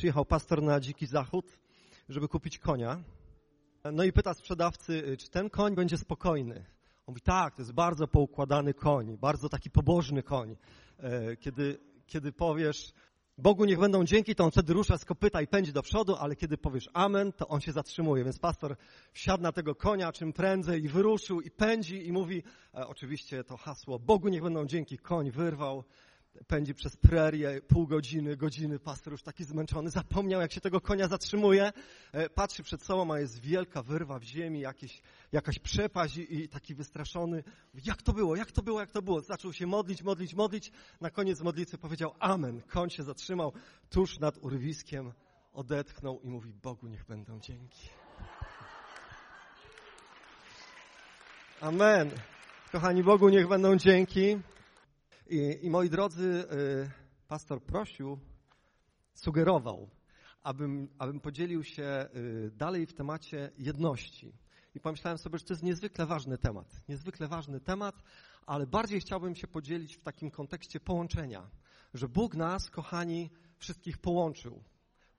przyjechał pastor na dziki zachód, żeby kupić konia. No i pyta sprzedawcy, czy ten koń będzie spokojny. On mówi, tak, to jest bardzo poukładany koń, bardzo taki pobożny koń. E, kiedy, kiedy powiesz, Bogu niech będą dzięki, to on wtedy rusza z kopyta i pędzi do przodu, ale kiedy powiesz amen, to on się zatrzymuje. Więc pastor wsiadł na tego konia czym prędzej i wyruszył i pędzi i mówi, e, oczywiście to hasło, Bogu niech będą dzięki, koń wyrwał, pędzi przez prerię pół godziny, godziny, pastor już taki zmęczony, zapomniał jak się tego konia zatrzymuje, e, patrzy przed sobą, a jest wielka wyrwa w ziemi, jakieś, jakaś przepaść i, i taki wystraszony, jak to było, jak to było, jak to było, zaczął się modlić, modlić, modlić, na koniec modlitwy powiedział amen, koń się zatrzymał tuż nad urwiskiem, odetchnął i mówi Bogu niech będą dzięki. Amen. Kochani, Bogu niech będą dzięki. I, I, moi drodzy, y, pastor prosił, sugerował, abym, abym podzielił się y, dalej w temacie jedności. I pomyślałem sobie, że to jest niezwykle ważny temat. Niezwykle ważny temat, ale bardziej chciałbym się podzielić w takim kontekście połączenia. Że Bóg nas, kochani, wszystkich połączył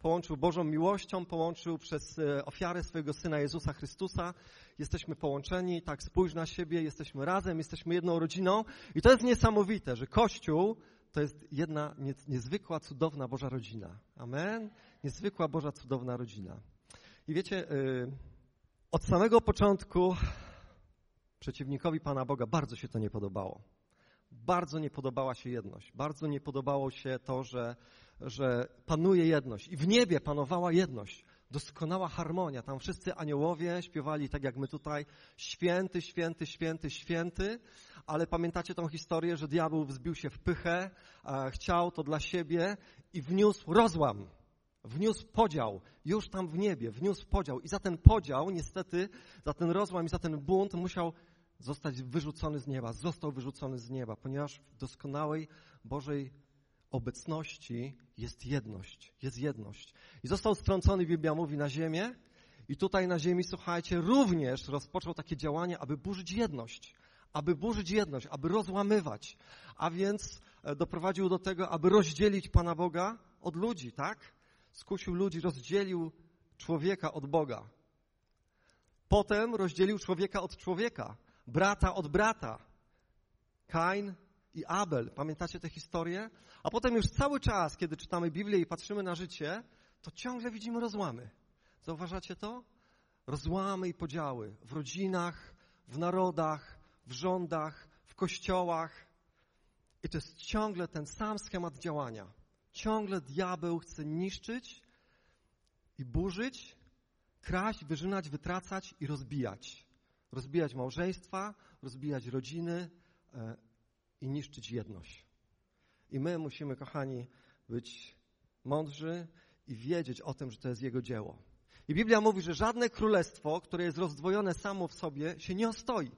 połączył Bożą miłością, połączył przez e, ofiarę swojego Syna Jezusa Chrystusa. Jesteśmy połączeni, tak spójrz na siebie, jesteśmy razem, jesteśmy jedną rodziną. I to jest niesamowite, że Kościół to jest jedna niezwykła, cudowna Boża rodzina. Amen? Niezwykła Boża, cudowna rodzina. I wiecie, e, od samego początku przeciwnikowi Pana Boga bardzo się to nie podobało. Bardzo nie podobała się jedność. Bardzo nie podobało się to, że że panuje jedność. I w niebie panowała jedność. Doskonała harmonia. Tam wszyscy aniołowie śpiewali tak jak my tutaj. Święty, święty, święty, święty. Ale pamiętacie tą historię, że diabeł wzbił się w pychę, chciał to dla siebie i wniósł rozłam. Wniósł podział, już tam w niebie, wniósł podział. I za ten podział, niestety, za ten rozłam i za ten bunt musiał zostać wyrzucony z nieba. Został wyrzucony z nieba, ponieważ w doskonałej Bożej obecności jest jedność, jest jedność. I został strącony, Biblia mówi, na ziemię i tutaj na ziemi, słuchajcie, również rozpoczął takie działanie, aby burzyć jedność, aby burzyć jedność, aby rozłamywać, a więc e, doprowadził do tego, aby rozdzielić Pana Boga od ludzi, tak? Skusił ludzi, rozdzielił człowieka od Boga. Potem rozdzielił człowieka od człowieka, brata od brata. Kain i Abel. Pamiętacie tę historię? A potem już cały czas, kiedy czytamy Biblię i patrzymy na życie, to ciągle widzimy rozłamy. Zauważacie to? Rozłamy i podziały w rodzinach, w narodach, w rządach, w kościołach. I to jest ciągle ten sam schemat działania. Ciągle diabeł chce niszczyć i burzyć, kraść, wyrzynać, wytracać i rozbijać. Rozbijać małżeństwa, rozbijać rodziny, e, i niszczyć jedność. I my musimy, kochani, być mądrzy i wiedzieć o tym, że to jest Jego dzieło. I Biblia mówi, że żadne królestwo, które jest rozdwojone samo w sobie, się nie ostoi.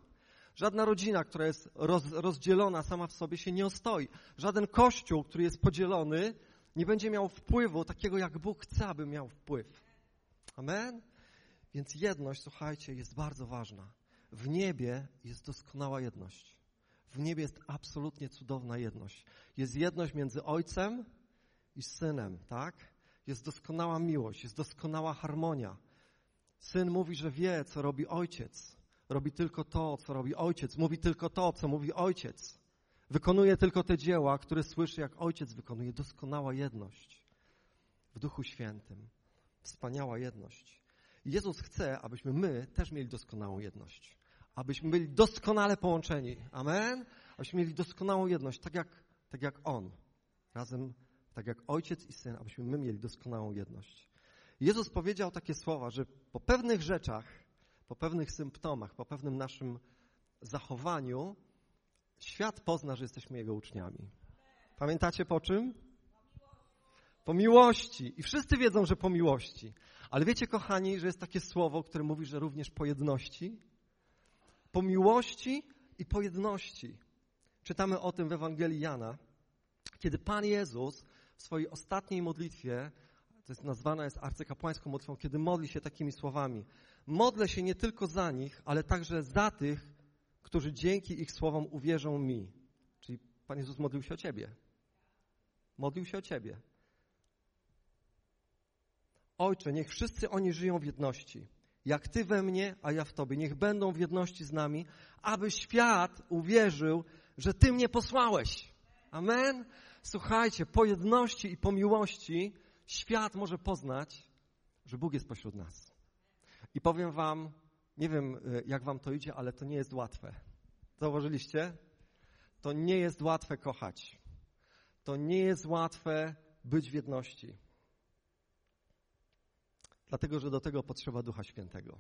Żadna rodzina, która jest roz, rozdzielona sama w sobie, się nie ostoi. Żaden kościół, który jest podzielony, nie będzie miał wpływu takiego, jak Bóg chce, aby miał wpływ. Amen? Więc jedność, słuchajcie, jest bardzo ważna. W niebie jest doskonała jedność. W niebie jest absolutnie cudowna jedność. Jest jedność między Ojcem i Synem, tak? Jest doskonała miłość, jest doskonała harmonia. Syn mówi, że wie, co robi Ojciec. Robi tylko to, co robi Ojciec. Mówi tylko to, co mówi Ojciec. Wykonuje tylko te dzieła, które słyszy, jak Ojciec wykonuje. Doskonała jedność w Duchu Świętym. Wspaniała jedność. Jezus chce, abyśmy my też mieli doskonałą jedność abyśmy byli doskonale połączeni. Amen? Abyśmy mieli doskonałą jedność, tak jak, tak jak On. Razem, tak jak Ojciec i Syn, abyśmy my mieli doskonałą jedność. Jezus powiedział takie słowa, że po pewnych rzeczach, po pewnych symptomach, po pewnym naszym zachowaniu, świat pozna, że jesteśmy Jego uczniami. Pamiętacie po czym? Po miłości. I wszyscy wiedzą, że po miłości. Ale wiecie, kochani, że jest takie słowo, które mówi, że również po jedności? Po miłości i po jedności. Czytamy o tym w Ewangelii Jana, kiedy Pan Jezus w swojej ostatniej modlitwie, to jest nazwana jest arcykapłańską modlitwą, kiedy modli się takimi słowami. Modlę się nie tylko za nich, ale także za tych, którzy dzięki ich słowom uwierzą mi. Czyli Pan Jezus modlił się o Ciebie. Modlił się o Ciebie. Ojcze, niech wszyscy oni żyją w jedności. Jak Ty we mnie, a ja w Tobie. Niech będą w jedności z nami, aby świat uwierzył, że Ty mnie posłałeś. Amen? Słuchajcie, po jedności i po miłości świat może poznać, że Bóg jest pośród nas. I powiem Wam, nie wiem y, jak Wam to idzie, ale to nie jest łatwe. Zauważyliście? To nie jest łatwe kochać. To nie jest łatwe być w jedności. Dlatego, że do tego potrzeba Ducha Świętego.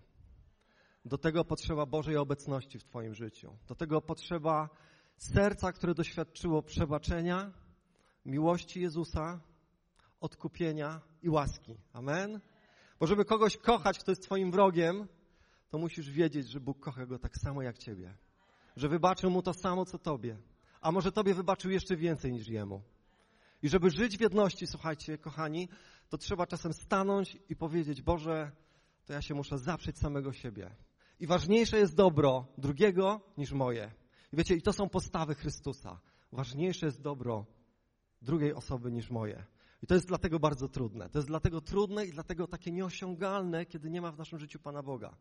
Do tego potrzeba Bożej obecności w Twoim życiu. Do tego potrzeba serca, które doświadczyło przebaczenia, miłości Jezusa, odkupienia i łaski. Amen? Bo żeby kogoś kochać, kto jest Twoim wrogiem, to musisz wiedzieć, że Bóg kocha go tak samo jak Ciebie. Że wybaczył mu to samo, co Tobie. A może Tobie wybaczył jeszcze więcej niż Jemu. I żeby żyć w jedności, słuchajcie, kochani, to trzeba czasem stanąć i powiedzieć, Boże, to ja się muszę zaprzeć samego siebie. I ważniejsze jest dobro drugiego niż moje. I wiecie, i to są postawy Chrystusa. Ważniejsze jest dobro drugiej osoby niż moje. I to jest dlatego bardzo trudne. To jest dlatego trudne i dlatego takie nieosiągalne, kiedy nie ma w naszym życiu Pana Boga.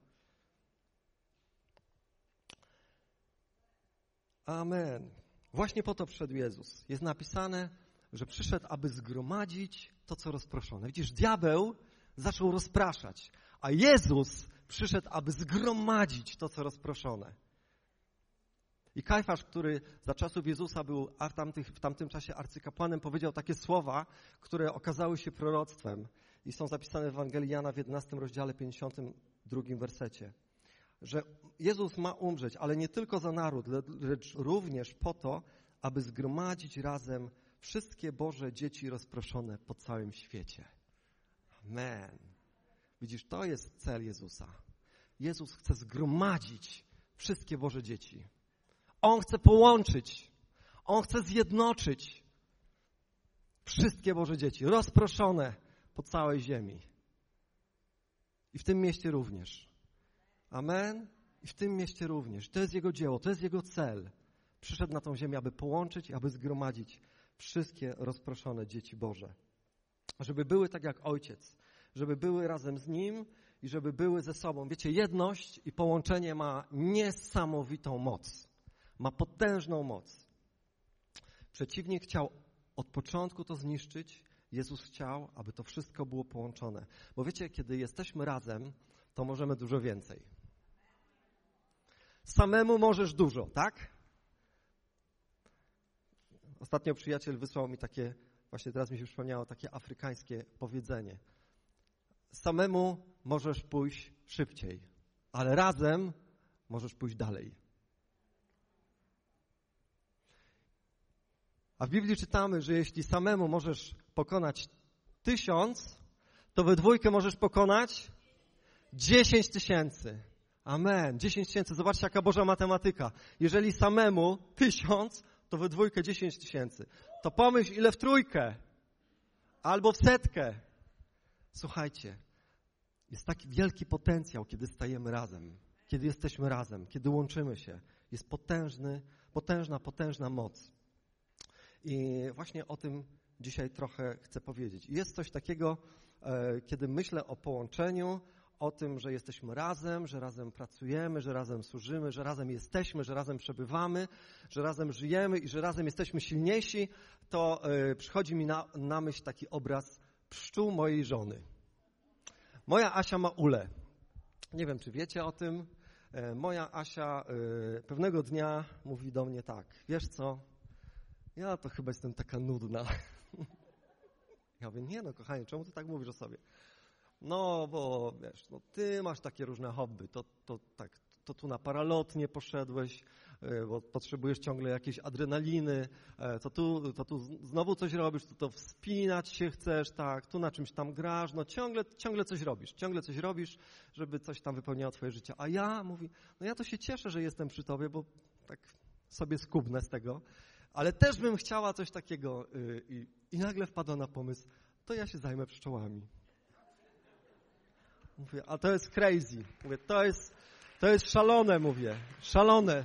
Amen. Właśnie po to przyszedł Jezus. Jest napisane, że przyszedł, aby zgromadzić to, co rozproszone. Widzisz, diabeł zaczął rozpraszać, a Jezus przyszedł, aby zgromadzić to, co rozproszone. I Kajfasz, który za czasów Jezusa był a w, tamtych, w tamtym czasie arcykapłanem, powiedział takie słowa, które okazały się proroctwem i są zapisane w Ewangelii Jana w 11 rozdziale 52 wersecie. Że Jezus ma umrzeć, ale nie tylko za naród, lecz również po to, aby zgromadzić razem wszystkie Boże dzieci rozproszone po całym świecie. Amen. Widzisz, to jest cel Jezusa. Jezus chce zgromadzić wszystkie Boże dzieci. On chce połączyć, On chce zjednoczyć wszystkie Boże dzieci, rozproszone po całej ziemi. I w tym mieście również. Amen? I w tym mieście również. To jest Jego dzieło, to jest Jego cel. Przyszedł na tą ziemię, aby połączyć, aby zgromadzić wszystkie rozproszone dzieci Boże. Żeby były tak jak Ojciec, żeby były razem z Nim i żeby były ze sobą. Wiecie, jedność i połączenie ma niesamowitą moc. Ma potężną moc. Przeciwnik chciał od początku to zniszczyć. Jezus chciał, aby to wszystko było połączone. Bo wiecie, kiedy jesteśmy razem, to możemy dużo więcej. Samemu możesz dużo, tak? Ostatnio przyjaciel wysłał mi takie, właśnie teraz mi się przypomniało, takie afrykańskie powiedzenie. Samemu możesz pójść szybciej, ale razem możesz pójść dalej. A w Biblii czytamy, że jeśli samemu możesz pokonać tysiąc, to we dwójkę możesz pokonać dziesięć tysięcy. Amen. Dziesięć tysięcy. Zobaczcie, jaka Boża matematyka. Jeżeli samemu tysiąc, to we dwójkę 10 tysięcy. To pomyśl, ile w trójkę albo w setkę. Słuchajcie, jest taki wielki potencjał, kiedy stajemy razem, kiedy jesteśmy razem, kiedy łączymy się. Jest potężny, potężna, potężna moc. I właśnie o tym dzisiaj trochę chcę powiedzieć. Jest coś takiego, e, kiedy myślę o połączeniu, o tym, że jesteśmy razem, że razem pracujemy, że razem służymy, że razem jesteśmy, że razem przebywamy, że razem żyjemy i że razem jesteśmy silniejsi, to y, przychodzi mi na, na myśl taki obraz pszczół mojej żony. Moja Asia ma ulę. Nie wiem, czy wiecie o tym. E, moja Asia y, pewnego dnia mówi do mnie tak, wiesz co, ja to chyba jestem taka nudna. Ja mówię, nie no kochanie, czemu ty tak mówisz o sobie? No, bo wiesz, no, ty masz takie różne hobby, to, to tak, to tu na paralotnie poszedłeś, e, bo potrzebujesz ciągle jakiejś adrenaliny, e, to tu, to tu znowu coś robisz, to, to wspinać się chcesz, tak, tu na czymś tam grasz, no ciągle, ciągle coś robisz, ciągle coś robisz, żeby coś tam wypełniało twoje życie. A ja, mówi, no ja to się cieszę, że jestem przy tobie, bo tak sobie skubnę z tego, ale też bym chciała coś takiego y, i, i nagle wpadła na pomysł, to ja się zajmę pszczołami. Mówię, a to jest crazy. Mówię, to jest, to jest szalone, mówię, szalone.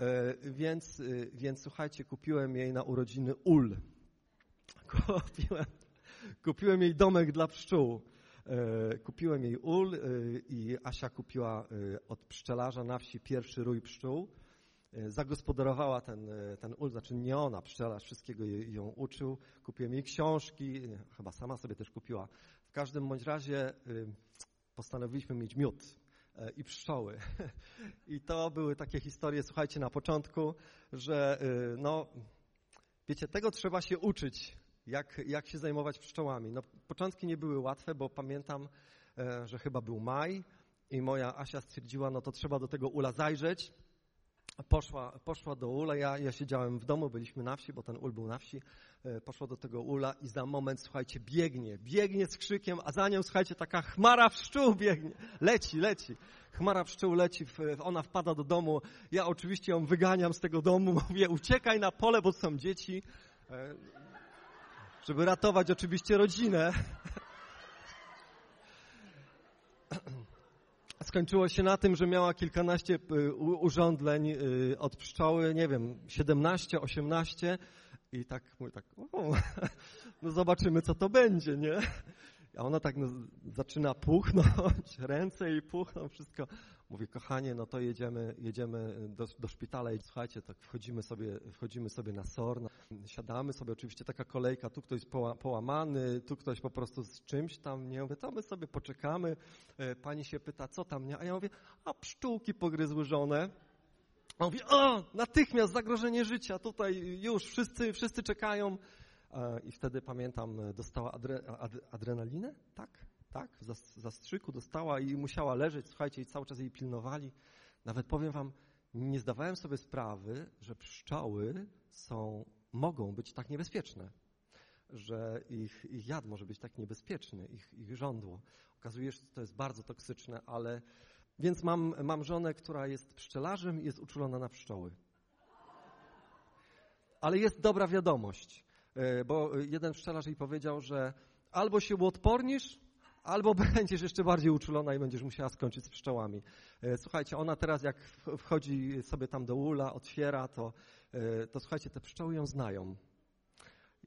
E, więc, e, więc słuchajcie, kupiłem jej na urodziny ul. Kupiłem, kupiłem jej domek dla pszczół. E, kupiłem jej ul i Asia kupiła od pszczelarza na wsi pierwszy rój pszczół. Zagospodarowała ten, ten ul, znaczy nie ona, pszczelarz wszystkiego ją uczył. Kupiłem jej książki, chyba sama sobie też kupiła. W każdym bądź razie postanowiliśmy mieć miód i pszczoły. I to były takie historie, słuchajcie, na początku, że no, wiecie, tego trzeba się uczyć jak, jak się zajmować pszczołami. No, początki nie były łatwe, bo pamiętam, e, że chyba był maj i moja Asia stwierdziła, no to trzeba do tego ula zajrzeć. Poszła, poszła do ula, ja, ja siedziałem w domu, byliśmy na wsi, bo ten ul był na wsi. E, poszła do tego ula i za moment, słuchajcie, biegnie, biegnie z krzykiem, a za nią, słuchajcie, taka chmara pszczół biegnie, leci, leci. Chmara pszczół leci, ona wpada do domu. Ja oczywiście ją wyganiam z tego domu, mówię, uciekaj na pole, bo są dzieci. E, żeby ratować oczywiście rodzinę. Skończyło się na tym, że miała kilkanaście y, urządleń y, od pszczoły, nie wiem, 17, 18 i tak, mówię tak, no zobaczymy co to będzie, nie? A ona tak no, zaczyna puchnąć, ręce jej puchną, wszystko. Mówię, kochanie, no to jedziemy, jedziemy do, do szpitala i słuchajcie, tak wchodzimy sobie, wchodzimy sobie na SOR, siadamy sobie, oczywiście taka kolejka, tu ktoś poła, połamany, tu ktoś po prostu z czymś tam, nie? Mówię, to my sobie poczekamy. E, pani się pyta, co tam, nie? A ja mówię, a pszczółki pogryzły żonę. A mówi, o, natychmiast zagrożenie życia, tutaj już wszyscy, wszyscy czekają. E, I wtedy pamiętam, dostała adre, ad, adrenalinę, tak? Tak, zastrzyku dostała i musiała leżeć, słuchajcie, i cały czas jej pilnowali. Nawet powiem wam, nie zdawałem sobie sprawy, że pszczoły są, mogą być tak niebezpieczne, że ich, ich jad może być tak niebezpieczny, ich, ich żądło. Okazuje się, że to jest bardzo toksyczne, ale... Więc mam, mam żonę, która jest pszczelarzem i jest uczulona na pszczoły. Ale jest dobra wiadomość, e, bo jeden pszczelarz jej powiedział, że albo się uodpornisz, albo będziesz jeszcze bardziej uczulona i będziesz musiała skończyć z pszczołami. E, słuchajcie, ona teraz jak wchodzi sobie tam do ula, otwiera, to, e, to słuchajcie, te pszczoły ją znają.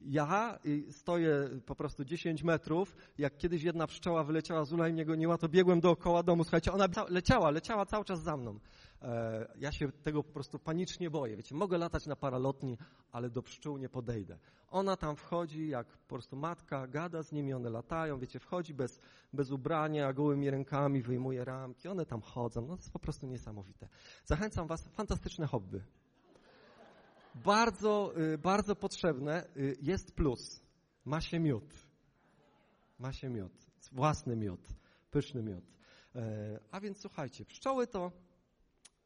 Ja stoję po prostu 10 metrów, jak kiedyś jedna pszczoła wyleciała z ula i mnie goniła, to biegłem dookoła domu. Słuchajcie, ona leciała, leciała cały czas za mną. E, ja się tego po prostu panicznie boję. Wiecie, mogę latać na paralotni, ale do pszczół nie podejdę. Ona tam wchodzi, jak po prostu matka, gada z nimi, one latają, wiecie, wchodzi bez, bez ubrania, gołymi rękami, wyjmuje ramki, one tam chodzą. No to jest po prostu niesamowite. Zachęcam was, fantastyczne hobby bardzo, y, bardzo potrzebne y, jest plus. Ma się miód. Ma się miód. Własny miód. Pyszny miód. E, a więc słuchajcie, pszczoły to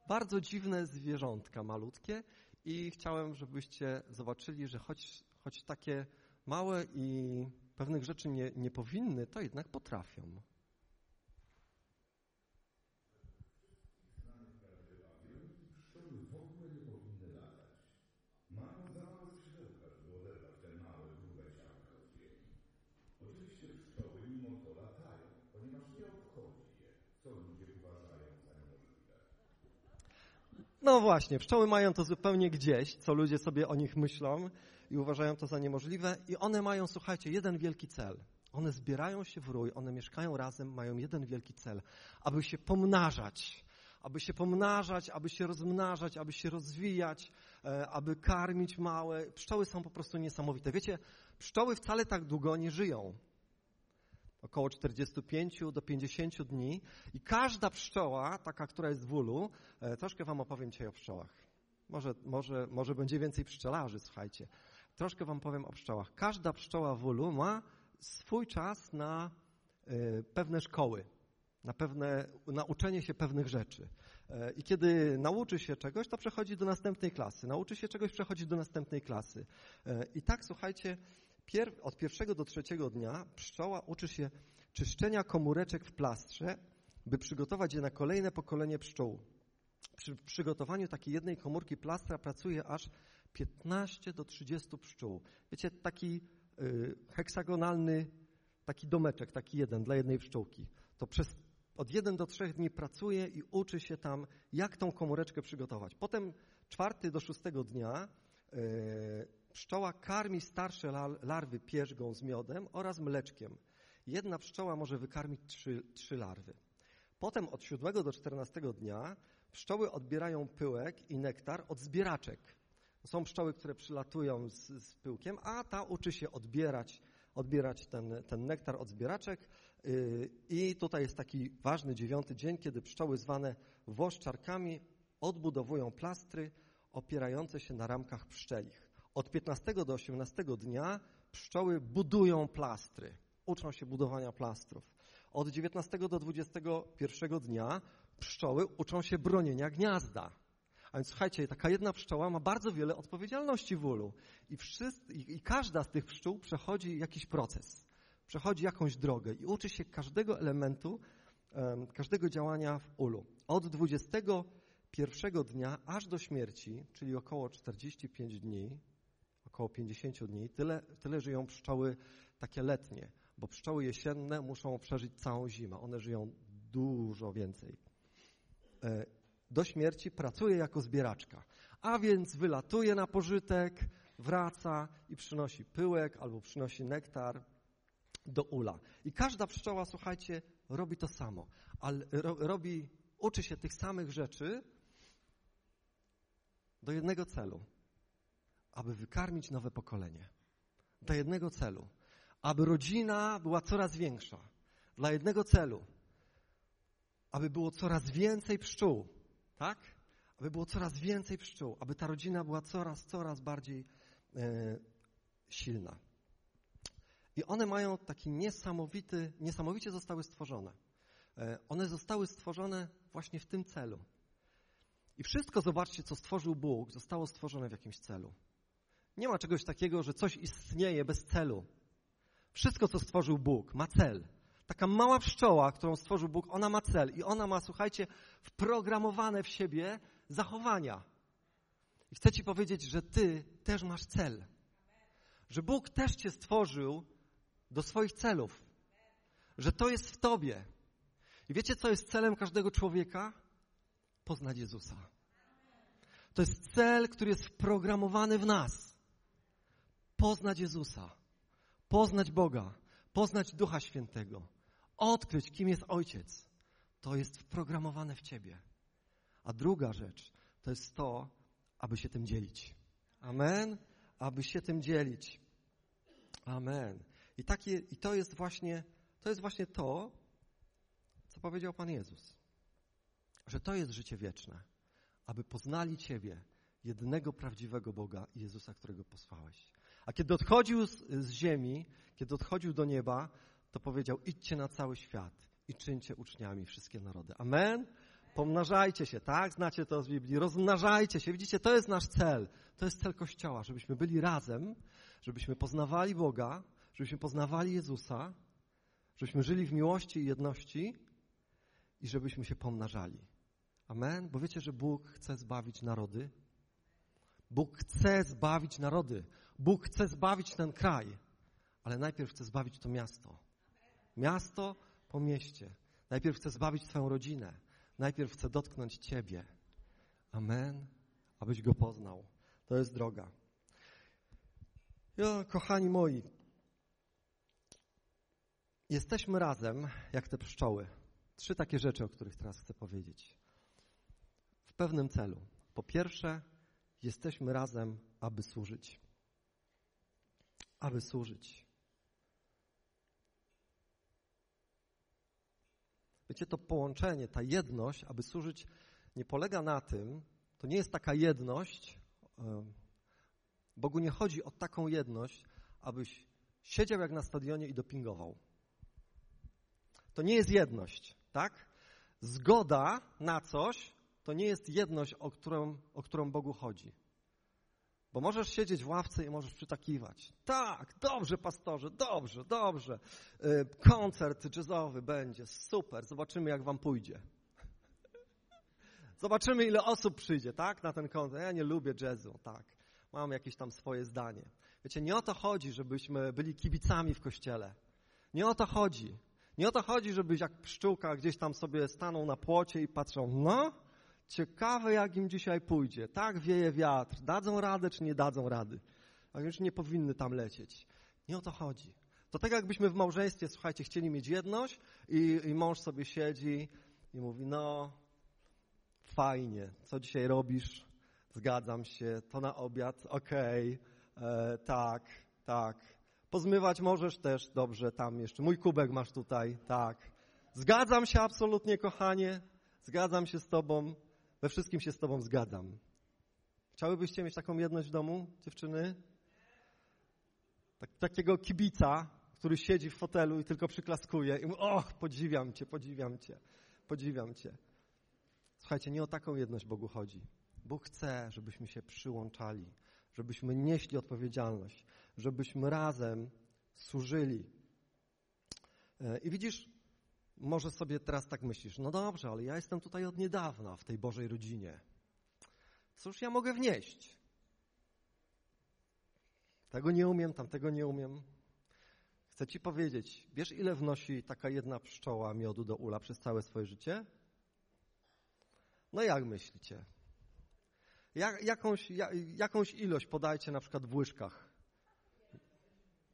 bardzo dziwne zwierzątka malutkie i chciałem, żebyście zobaczyli, że choć, choć takie małe i pewnych rzeczy nie, nie powinny, to jednak potrafią. No właśnie, pszczoły mają to zupełnie gdzieś, co ludzie sobie o nich myślą i uważają to za niemożliwe. I one mają, słuchajcie, jeden wielki cel. One zbierają się w rój, one mieszkają razem, mają jeden wielki cel, aby się pomnażać. Aby się pomnażać, aby się rozmnażać, aby się rozwijać, e, aby karmić małe. Pszczoły są po prostu niesamowite. Wiecie, pszczoły wcale tak długo nie żyją około 45 do 50 dni i każda pszczoła, taka, która jest w ulu, e, troszkę wam opowiem dzisiaj o pszczołach. Może, może, może będzie więcej pszczelarzy, słuchajcie. Troszkę wam powiem o pszczołach. Każda pszczoła w ulu ma swój czas na y, pewne szkoły, na pewne nauczenie się pewnych rzeczy. E, I kiedy nauczy się czegoś, to przechodzi do następnej klasy. Nauczy się czegoś, przechodzi do następnej klasy. I tak, słuchajcie, Pier od pierwszego do trzeciego dnia pszczoła uczy się czyszczenia komóreczek w plastrze, by przygotować je na kolejne pokolenie pszczół. Przy przygotowaniu takiej jednej komórki plastra pracuje aż 15 do 30 pszczół. Wiecie, taki y, heksagonalny, taki domeczek, taki jeden dla jednej pszczółki. To przez od 1 do 3 dni pracuje i uczy się tam, jak tą komóreczkę przygotować. Potem czwarty do szóstego dnia y, pszczoła karmi starsze larwy pierzgą z miodem oraz mleczkiem. Jedna pszczoła może wykarmić trzy, trzy larwy. Potem od 7 do 14 dnia pszczoły odbierają pyłek i nektar od zbieraczek. Są pszczoły, które przylatują z, z pyłkiem, a ta uczy się odbierać, odbierać ten, ten nektar od zbieraczek. Yy, I tutaj jest taki ważny dziewiąty dzień, kiedy pszczoły zwane woszczarkami odbudowują plastry opierające się na ramkach pszczelich. Od 15 do 18 dnia pszczoły budują plastry, uczą się budowania plastrów. Od 19 do 21 dnia pszczoły uczą się bronienia gniazda. A więc słuchajcie, taka jedna pszczoła ma bardzo wiele odpowiedzialności w ulu. I, wszyscy, i, I każda z tych pszczół przechodzi jakiś proces, przechodzi jakąś drogę i uczy się każdego elementu, um, każdego działania w ulu. Od 21 dnia aż do śmierci, czyli około 45 dni, około 50 dni, tyle, tyle żyją pszczoły takie letnie, bo pszczoły jesienne muszą przeżyć całą zimę. One żyją dużo więcej. E, do śmierci pracuje jako zbieraczka, a więc wylatuje na pożytek, wraca i przynosi pyłek albo przynosi nektar do ula. I każda pszczoła, słuchajcie, robi to samo, ale robi, uczy się tych samych rzeczy do jednego celu, aby wykarmić nowe pokolenie. Do jednego celu, aby rodzina była coraz większa. Dla jednego celu, aby było coraz więcej pszczół, tak? Aby było coraz więcej pszczół, aby ta rodzina była coraz, coraz bardziej e, silna. I one mają taki niesamowity, niesamowicie zostały stworzone. E, one zostały stworzone właśnie w tym celu. I wszystko, zobaczcie, co stworzył Bóg, zostało stworzone w jakimś celu. Nie ma czegoś takiego, że coś istnieje bez celu. Wszystko, co stworzył Bóg, ma cel. Taka mała pszczoła, którą stworzył Bóg, ona ma cel i ona ma, słuchajcie, wprogramowane w siebie zachowania. I chcę Ci powiedzieć, że Ty też masz cel. Że Bóg też Cię stworzył do swoich celów. Że to jest w Tobie. I wiecie, co jest celem każdego człowieka? Poznać Jezusa. To jest cel, który jest wprogramowany w nas. Poznać Jezusa. Poznać Boga. Poznać Ducha Świętego odkryć, kim jest Ojciec. To jest wprogramowane w Ciebie. A druga rzecz to jest to, aby się tym dzielić. Amen? Aby się tym dzielić. Amen. I, takie, i to, jest właśnie, to jest właśnie to, co powiedział Pan Jezus. Że to jest życie wieczne. Aby poznali Ciebie, jednego prawdziwego Boga Jezusa, którego posłałeś. A kiedy odchodził z, z ziemi, kiedy odchodził do nieba, to powiedział: idźcie na cały świat i czyńcie uczniami wszystkie narody. Amen? Pomnażajcie się, tak? Znacie to z Biblii. Rozmnażajcie się. Widzicie, to jest nasz cel. To jest cel Kościoła, żebyśmy byli razem, żebyśmy poznawali Boga, żebyśmy poznawali Jezusa, żebyśmy żyli w miłości i jedności i żebyśmy się pomnażali. Amen? Bo wiecie, że Bóg chce zbawić narody? Bóg chce zbawić narody. Bóg chce zbawić ten kraj, ale najpierw chce zbawić to miasto. Miasto po mieście. Najpierw chcę zbawić Twoją rodzinę. Najpierw chcę dotknąć Ciebie. Amen. Abyś Go poznał. To jest droga. Ja, kochani moi, jesteśmy razem jak te pszczoły. Trzy takie rzeczy, o których teraz chcę powiedzieć. W pewnym celu. Po pierwsze, jesteśmy razem, aby służyć. Aby służyć. Wiecie, to połączenie, ta jedność, aby służyć, nie polega na tym, to nie jest taka jedność, Bogu nie chodzi o taką jedność, abyś siedział jak na stadionie i dopingował. To nie jest jedność, tak? Zgoda na coś to nie jest jedność, o którą, o którą Bogu chodzi. Bo możesz siedzieć w ławce i możesz przytakiwać. Tak, dobrze, pastorze, dobrze, dobrze. Y, koncert jazzowy będzie, super, zobaczymy, jak wam pójdzie. Zobaczymy, ile osób przyjdzie, tak, na ten koncert. Ja nie lubię jazzu, tak. Mam jakieś tam swoje zdanie. Wiecie, nie o to chodzi, żebyśmy byli kibicami w kościele. Nie o to chodzi. Nie o to chodzi, żebyś jak pszczółka gdzieś tam sobie stanął na płocie i patrzą, no, Ciekawe, jak im dzisiaj pójdzie. Tak wieje wiatr. Dadzą radę, czy nie dadzą rady? a już nie powinny tam lecieć. Nie o to chodzi. To tak jakbyśmy w małżeństwie, słuchajcie, chcieli mieć jedność i, i mąż sobie siedzi i mówi, no fajnie, co dzisiaj robisz? Zgadzam się, to na obiad, okej, okay, tak, tak. Pozmywać możesz też, dobrze, tam jeszcze. Mój kubek masz tutaj, tak. Zgadzam się absolutnie, kochanie, zgadzam się z tobą, we wszystkim się z tobą zgadzam. Chciałybyście mieć taką jedność w domu, dziewczyny? Tak, takiego kibica, który siedzi w fotelu i tylko przyklaskuje i mówi, och, podziwiam cię, podziwiam cię, podziwiam cię. Słuchajcie, nie o taką jedność Bogu chodzi. Bóg chce, żebyśmy się przyłączali, żebyśmy nieśli odpowiedzialność, żebyśmy razem służyli. E, I widzisz, może sobie teraz tak myślisz, no dobrze, ale ja jestem tutaj od niedawna w tej Bożej rodzinie. Cóż ja mogę wnieść? Tego nie umiem, tamtego nie umiem. Chcę ci powiedzieć, wiesz ile wnosi taka jedna pszczoła miodu do ula przez całe swoje życie? No jak myślicie? Jak, jakąś, jak, jakąś ilość podajcie na przykład w łyżkach.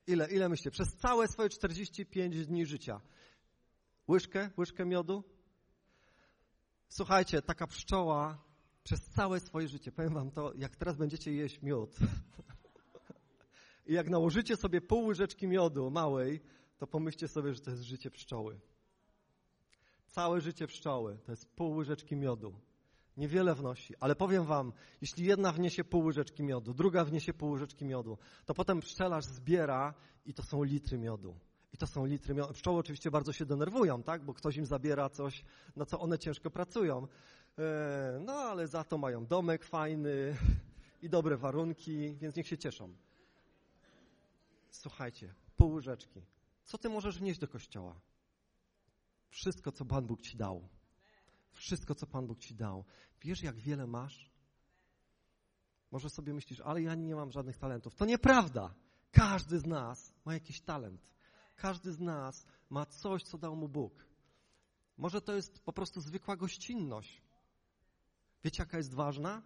Ile, ile myślicie? Przez całe swoje 45 dni życia. Łyżkę, łyżkę miodu? Słuchajcie, taka pszczoła przez całe swoje życie, powiem wam to, jak teraz będziecie jeść miód i jak nałożycie sobie pół łyżeczki miodu małej, to pomyślcie sobie, że to jest życie pszczoły. Całe życie pszczoły to jest pół łyżeczki miodu. Niewiele wnosi, ale powiem wam, jeśli jedna wniesie pół łyżeczki miodu, druga wniesie pół łyżeczki miodu, to potem pszczelarz zbiera i to są litry miodu. I to są litry. Pszczoły oczywiście bardzo się denerwują, tak? Bo ktoś im zabiera coś, na co one ciężko pracują. E, no ale za to mają domek fajny i dobre warunki, więc niech się cieszą. Słuchajcie, pół łyżeczki. Co ty możesz wnieść do kościoła? Wszystko, co Pan Bóg ci dał. Wszystko, co Pan Bóg ci dał. Wiesz, jak wiele masz? Może sobie myślisz, ale ja nie mam żadnych talentów. To nieprawda. Każdy z nas ma jakiś talent. Każdy z nas ma coś, co dał mu Bóg. Może to jest po prostu zwykła gościnność. Wiecie, jaka jest ważna?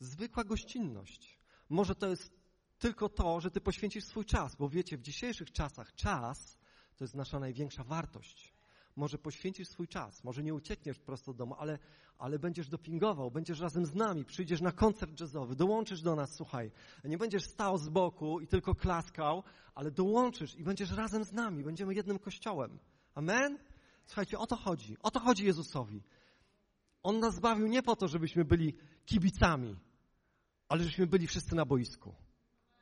Zwykła gościnność. Może to jest tylko to, że ty poświęcisz swój czas, bo wiecie, w dzisiejszych czasach czas to jest nasza największa wartość. Może poświęcisz swój czas, może nie uciekniesz prosto do domu, ale, ale będziesz dopingował, będziesz razem z nami, przyjdziesz na koncert jazzowy, dołączysz do nas, słuchaj. Nie będziesz stał z boku i tylko klaskał, ale dołączysz i będziesz razem z nami, będziemy jednym kościołem. Amen? Słuchajcie, o to chodzi. O to chodzi Jezusowi. On nas zbawił nie po to, żebyśmy byli kibicami, ale żebyśmy byli wszyscy na boisku.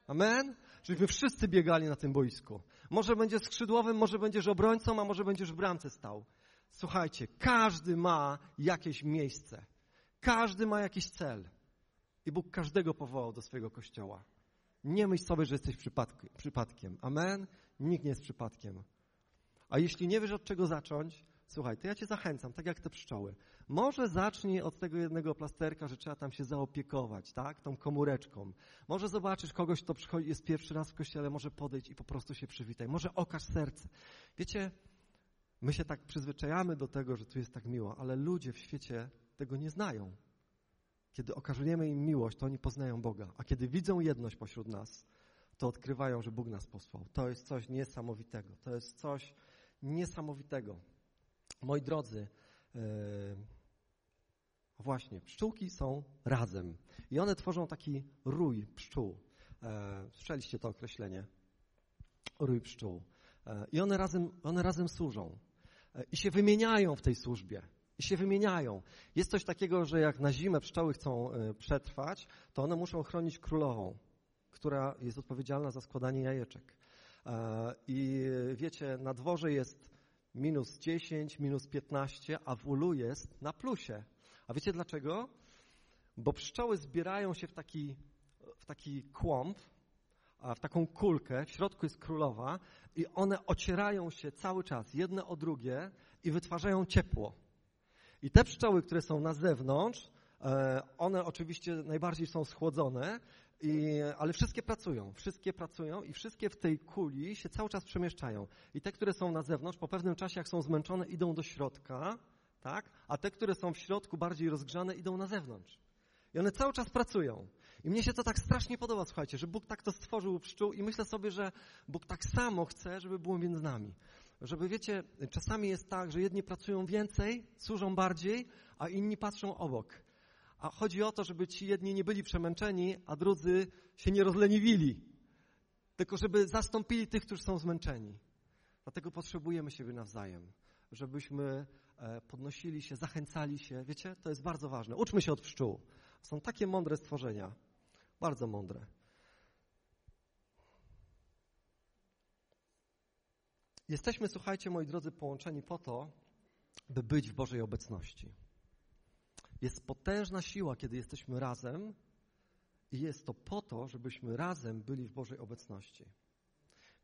Amen? Żebyśmy wszyscy biegali na tym boisku. Może będziesz skrzydłowym, może będziesz obrońcą, a może będziesz w bramce stał. Słuchajcie, każdy ma jakieś miejsce. Każdy ma jakiś cel. I Bóg każdego powołał do swojego kościoła. Nie myśl sobie, że jesteś przypadkiem. Amen? Nikt nie jest przypadkiem. A jeśli nie wiesz od czego zacząć, słuchaj, to ja cię zachęcam, tak jak te pszczoły. Może zacznij od tego jednego plasterka, że trzeba tam się zaopiekować, tak? Tą komóreczką. Może zobaczysz kogoś, kto przychodzi, jest pierwszy raz w kościele, może podejść i po prostu się przywitaj. Może okaż serce. Wiecie, my się tak przyzwyczajamy do tego, że tu jest tak miło, ale ludzie w świecie tego nie znają. Kiedy okazujemy im miłość, to oni poznają Boga. A kiedy widzą jedność pośród nas, to odkrywają, że Bóg nas posłał. To jest coś niesamowitego. To jest coś niesamowitego. Moi drodzy, yy, Właśnie, pszczółki są razem i one tworzą taki rój pszczół. E, słyszeliście to określenie? Rój pszczół. E, I one razem, one razem służą. E, I się wymieniają w tej służbie. I się wymieniają. Jest coś takiego, że jak na zimę pszczoły chcą przetrwać, to one muszą chronić królową, która jest odpowiedzialna za składanie jajeczek. I wiecie, na dworze jest minus 10, minus 15, a w ulu jest na plusie. A wiecie dlaczego? Bo pszczoły zbierają się w taki, w taki kłąb, w taką kulkę, w środku jest królowa i one ocierają się cały czas jedne o drugie i wytwarzają ciepło. I te pszczoły, które są na zewnątrz, e, one oczywiście najbardziej są schłodzone, i, ale wszystkie pracują, wszystkie pracują i wszystkie w tej kuli się cały czas przemieszczają. I te, które są na zewnątrz, po pewnym czasie, jak są zmęczone, idą do środka, tak? A te, które są w środku bardziej rozgrzane, idą na zewnątrz. I one cały czas pracują. I mnie się to tak strasznie podoba, słuchajcie, że Bóg tak to stworzył pszczół i myślę sobie, że Bóg tak samo chce, żeby było między nami. Żeby, wiecie, czasami jest tak, że jedni pracują więcej, służą bardziej, a inni patrzą obok. A chodzi o to, żeby ci jedni nie byli przemęczeni, a drudzy się nie rozleniwili. Tylko żeby zastąpili tych, którzy są zmęczeni. Dlatego potrzebujemy siebie nawzajem, żebyśmy podnosili się, zachęcali się. Wiecie, to jest bardzo ważne. Uczmy się od pszczół. Są takie mądre stworzenia. Bardzo mądre. Jesteśmy, słuchajcie, moi drodzy, połączeni po to, by być w Bożej obecności. Jest potężna siła, kiedy jesteśmy razem, i jest to po to, żebyśmy razem byli w Bożej obecności.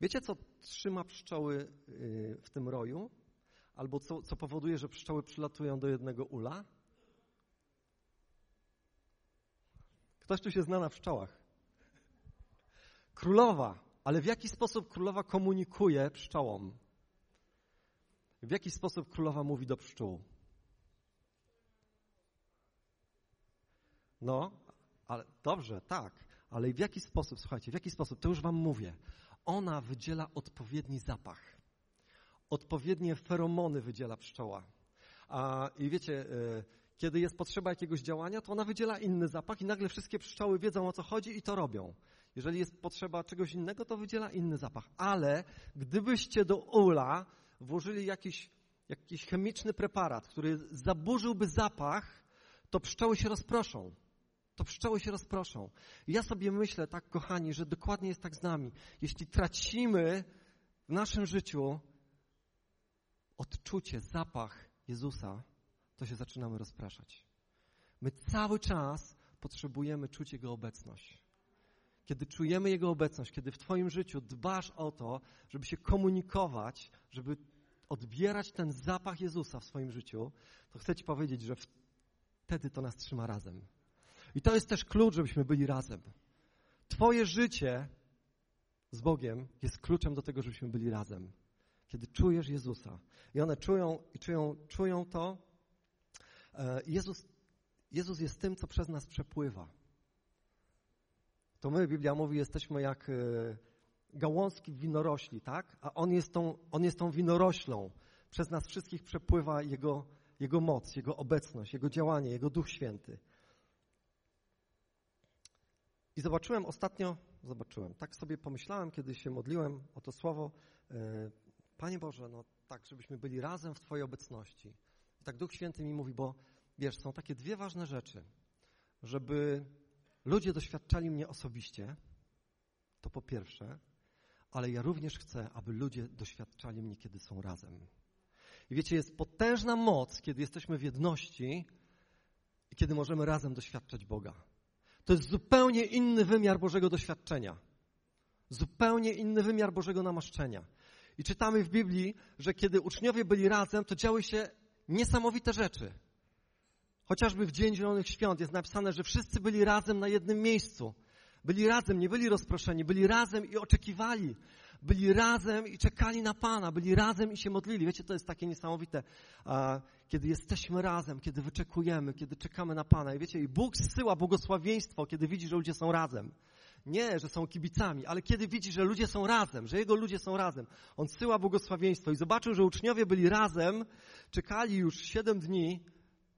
Wiecie, co trzyma pszczoły y, w tym roju? Albo co, co powoduje, że pszczoły przylatują do jednego ula? Ktoś tu się zna na pszczołach. Królowa. Ale w jaki sposób królowa komunikuje pszczołom? W jaki sposób królowa mówi do pszczół? No, ale dobrze, tak. Ale w jaki sposób, słuchajcie, w jaki sposób? To już wam mówię. Ona wydziela odpowiedni zapach. Odpowiednie feromony wydziela pszczoła. A, I wiecie, y, kiedy jest potrzeba jakiegoś działania, to ona wydziela inny zapach i nagle wszystkie pszczoły wiedzą o co chodzi i to robią. Jeżeli jest potrzeba czegoś innego, to wydziela inny zapach. Ale gdybyście do ula włożyli jakiś, jakiś chemiczny preparat, który zaburzyłby zapach, to pszczoły się rozproszą. To pszczoły się rozproszą. Ja sobie myślę, tak kochani, że dokładnie jest tak z nami. Jeśli tracimy w naszym życiu odczucie, zapach Jezusa, to się zaczynamy rozpraszać. My cały czas potrzebujemy czuć Jego obecność. Kiedy czujemy Jego obecność, kiedy w Twoim życiu dbasz o to, żeby się komunikować, żeby odbierać ten zapach Jezusa w swoim życiu, to chcę Ci powiedzieć, że wtedy to nas trzyma razem. I to jest też klucz, żebyśmy byli razem. Twoje życie z Bogiem jest kluczem do tego, żebyśmy byli razem. Kiedy czujesz Jezusa. I one czują i czują, czują to. E, Jezus, Jezus jest tym, co przez nas przepływa. To my, Biblia mówi, jesteśmy jak e, gałązki winorośli, tak? A On jest tą, on jest tą winoroślą. Przez nas wszystkich przepływa Jego, Jego moc, Jego obecność, Jego działanie, Jego Duch Święty. I zobaczyłem ostatnio, zobaczyłem, tak sobie pomyślałem, kiedy się modliłem o to słowo, e, Panie Boże, no tak, żebyśmy byli razem w Twojej obecności. I tak Duch Święty mi mówi, bo wiesz, są takie dwie ważne rzeczy, żeby ludzie doświadczali mnie osobiście, to po pierwsze, ale ja również chcę, aby ludzie doświadczali mnie, kiedy są razem. I wiecie, jest potężna moc, kiedy jesteśmy w jedności i kiedy możemy razem doświadczać Boga. To jest zupełnie inny wymiar Bożego doświadczenia. Zupełnie inny wymiar Bożego namaszczenia. I czytamy w Biblii, że kiedy uczniowie byli razem, to działy się niesamowite rzeczy. Chociażby w Dzień Zielonych Świąt jest napisane, że wszyscy byli razem na jednym miejscu. Byli razem, nie byli rozproszeni, byli razem i oczekiwali. Byli razem i czekali na Pana, byli razem i się modlili. Wiecie, to jest takie niesamowite, kiedy jesteśmy razem, kiedy wyczekujemy, kiedy czekamy na Pana. I wiecie, i Bóg zsyła błogosławieństwo, kiedy widzi, że ludzie są razem. Nie, że są kibicami, ale kiedy widzi, że ludzie są razem, że Jego ludzie są razem, On zsyła błogosławieństwo i zobaczył, że uczniowie byli razem, czekali już siedem dni,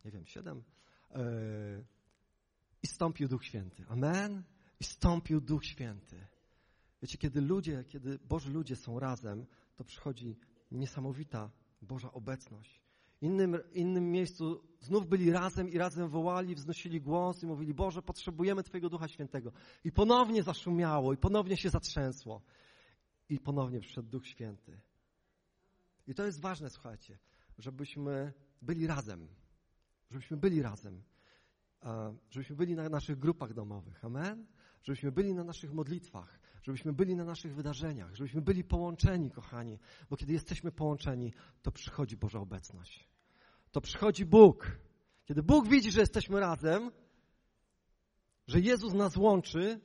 nie wiem, siedem, yy, i stąpił Duch Święty. Amen? I stąpił Duch Święty. Wiecie, kiedy ludzie, kiedy Boży ludzie są razem, to przychodzi niesamowita Boża obecność. Innym, innym miejscu znów byli razem i razem wołali, wznosili głos i mówili, Boże, potrzebujemy Twojego Ducha Świętego. I ponownie zaszumiało, i ponownie się zatrzęsło. I ponownie przyszedł Duch Święty. I to jest ważne, słuchajcie, żebyśmy byli razem. Żebyśmy byli razem. Żebyśmy byli na naszych grupach domowych. Amen? Żebyśmy byli na naszych modlitwach żebyśmy byli na naszych wydarzeniach, żebyśmy byli połączeni, kochani, bo kiedy jesteśmy połączeni, to przychodzi Boża obecność. To przychodzi Bóg. Kiedy Bóg widzi, że jesteśmy razem, że Jezus nas łączy,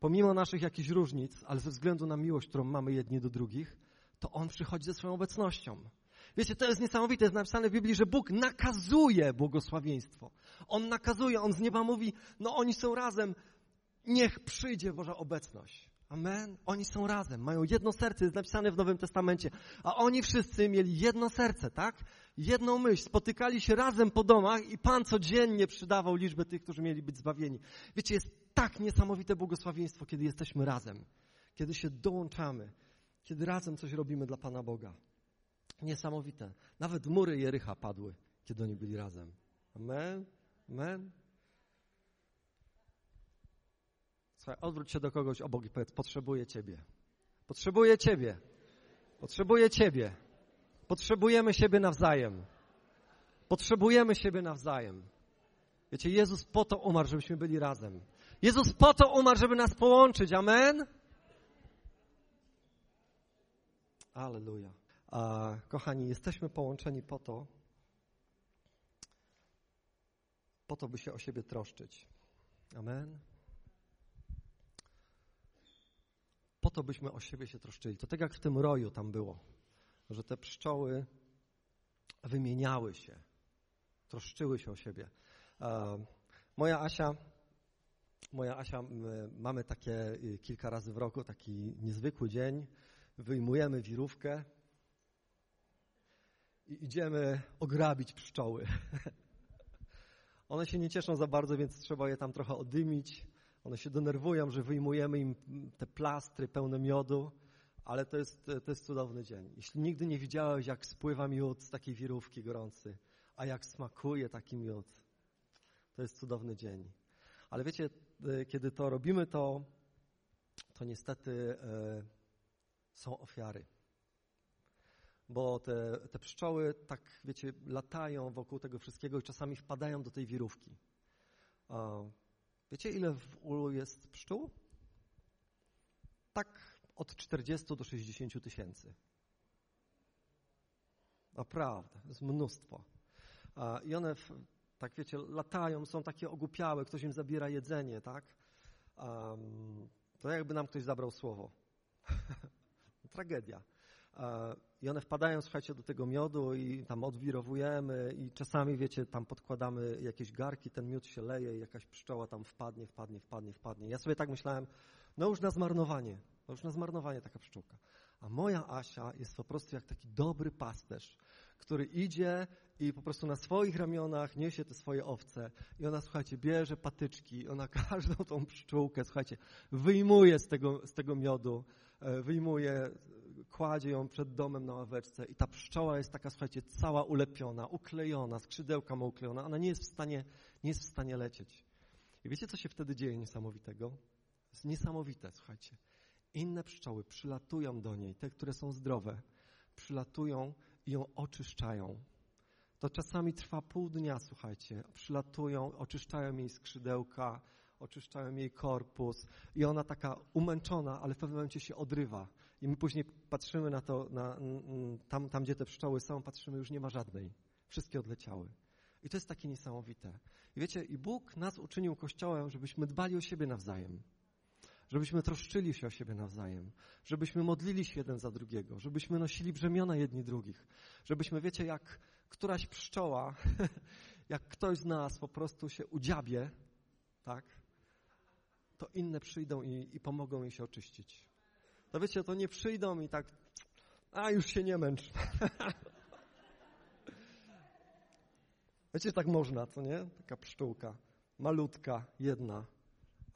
pomimo naszych jakichś różnic, ale ze względu na miłość, którą mamy jedni do drugich, to On przychodzi ze swoją obecnością. Wiecie, to jest niesamowite, jest napisane w Biblii, że Bóg nakazuje błogosławieństwo. On nakazuje, On z nieba mówi, no oni są razem, niech przyjdzie Boża obecność. Amen. Oni są razem, mają jedno serce, jest napisane w Nowym Testamencie. A oni wszyscy mieli jedno serce, tak? Jedną myśl. Spotykali się razem po domach i Pan codziennie przydawał liczbę tych, którzy mieli być zbawieni. Wiecie, jest tak niesamowite błogosławieństwo, kiedy jesteśmy razem. Kiedy się dołączamy. Kiedy razem coś robimy dla Pana Boga. Niesamowite. Nawet mury Jericha padły, kiedy oni byli razem. Amen. Amen. Słuchaj, odwróć się do kogoś obok i powiedz, potrzebuję Ciebie. Potrzebuję Ciebie. Potrzebuję Ciebie. Potrzebujemy siebie nawzajem. Potrzebujemy siebie nawzajem. Wiecie, Jezus po to umarł, żebyśmy byli razem. Jezus po to umarł, żeby nas połączyć. Amen? Aleluja. A, kochani, jesteśmy połączeni po to, po to, by się o siebie troszczyć. Amen. Po to, byśmy o siebie się troszczyli. To tak jak w tym roju tam było, że te pszczoły wymieniały się, troszczyły się o siebie. Moja Asia, moja Asia, mamy takie y, kilka razy w roku taki niezwykły dzień. Wyjmujemy wirówkę i idziemy ograbić pszczoły. One się nie cieszą za bardzo, więc trzeba je tam trochę odymić. One się denerwują, że wyjmujemy im te plastry pełne miodu, ale to jest, to jest cudowny dzień. Jeśli nigdy nie widziałeś, jak spływa miód z takiej wirówki gorący, a jak smakuje taki miód, to jest cudowny dzień. Ale wiecie, e, kiedy to robimy, to, to niestety e, są ofiary. Bo te, te pszczoły tak, wiecie, latają wokół tego wszystkiego i czasami wpadają do tej wirówki. Wiecie, ile w ulu jest pszczół? Tak od 40 do 60 tysięcy. Naprawdę, jest mnóstwo. I one, tak wiecie, latają, są takie ogłupiałe, ktoś im zabiera jedzenie, tak? To jakby nam ktoś zabrał słowo. Tragedia. I one wpadają, słuchajcie, do tego miodu i tam odwirowujemy i czasami, wiecie, tam podkładamy jakieś garki, ten miód się leje i jakaś pszczoła tam wpadnie, wpadnie, wpadnie, wpadnie. Ja sobie tak myślałem, no już na zmarnowanie, no już na zmarnowanie taka pszczółka. A moja Asia jest po prostu jak taki dobry pasterz, który idzie i po prostu na swoich ramionach niesie te swoje owce i ona, słuchajcie, bierze patyczki, ona każdą tą pszczółkę, słuchajcie, wyjmuje z tego, z tego miodu, e, wyjmuje kładzie ją przed domem na ławeczce i ta pszczoła jest taka, słuchajcie, cała ulepiona, uklejona, skrzydełka ma uklejona, ona nie jest w stanie, nie jest w stanie lecieć. I wiecie, co się wtedy dzieje niesamowitego? Jest niesamowite, słuchajcie. Inne pszczoły przylatują do niej, te, które są zdrowe, przylatują i ją oczyszczają. To czasami trwa pół dnia, słuchajcie. Przylatują, oczyszczają jej skrzydełka, oczyszczają jej korpus i ona taka umęczona, ale w pewnym momencie się odrywa. I my później patrzymy na to, na, tam, tam gdzie te pszczoły są, patrzymy, już nie ma żadnej. Wszystkie odleciały. I to jest takie niesamowite. I wiecie, i Bóg nas uczynił Kościołem, żebyśmy dbali o siebie nawzajem. Żebyśmy troszczyli się o siebie nawzajem. Żebyśmy modlili się jeden za drugiego. Żebyśmy nosili brzemiona jedni drugich. Żebyśmy, wiecie, jak któraś pszczoła, jak ktoś z nas po prostu się udziabie, tak, to inne przyjdą i, i pomogą jej się oczyścić. To wiecie, to nie przyjdą i tak, a już się nie męcz. wiecie, tak można, co nie? Taka pszczółka, malutka, jedna.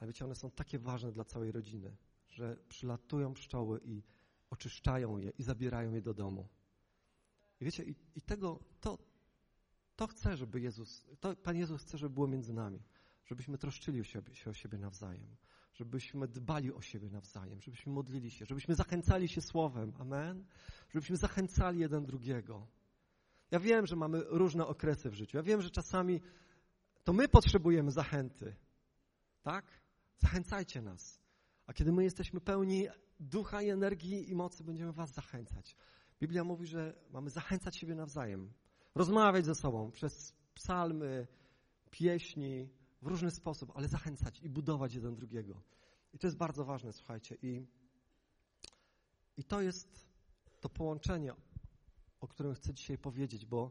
Ale wiecie, one są takie ważne dla całej rodziny, że przylatują pszczoły i oczyszczają je i zabierają je do domu. I wiecie, i, i tego, to, to chce, żeby Jezus, to Pan Jezus chce, żeby było między nami żebyśmy troszczyli się, o siebie nawzajem, żebyśmy dbali o siebie nawzajem, żebyśmy modlili się, żebyśmy zachęcali się słowem, amen, żebyśmy zachęcali jeden drugiego. Ja wiem, że mamy różne okresy w życiu. Ja wiem, że czasami to my potrzebujemy zachęty. Tak? Zachęcajcie nas. A kiedy my jesteśmy pełni ducha i energii i mocy, będziemy was zachęcać. Biblia mówi, że mamy zachęcać siebie nawzajem. Rozmawiać ze sobą przez psalmy, pieśni, w różny sposób, ale zachęcać i budować jeden drugiego. I to jest bardzo ważne, słuchajcie. I, i to jest to połączenie, o którym chcę dzisiaj powiedzieć, bo,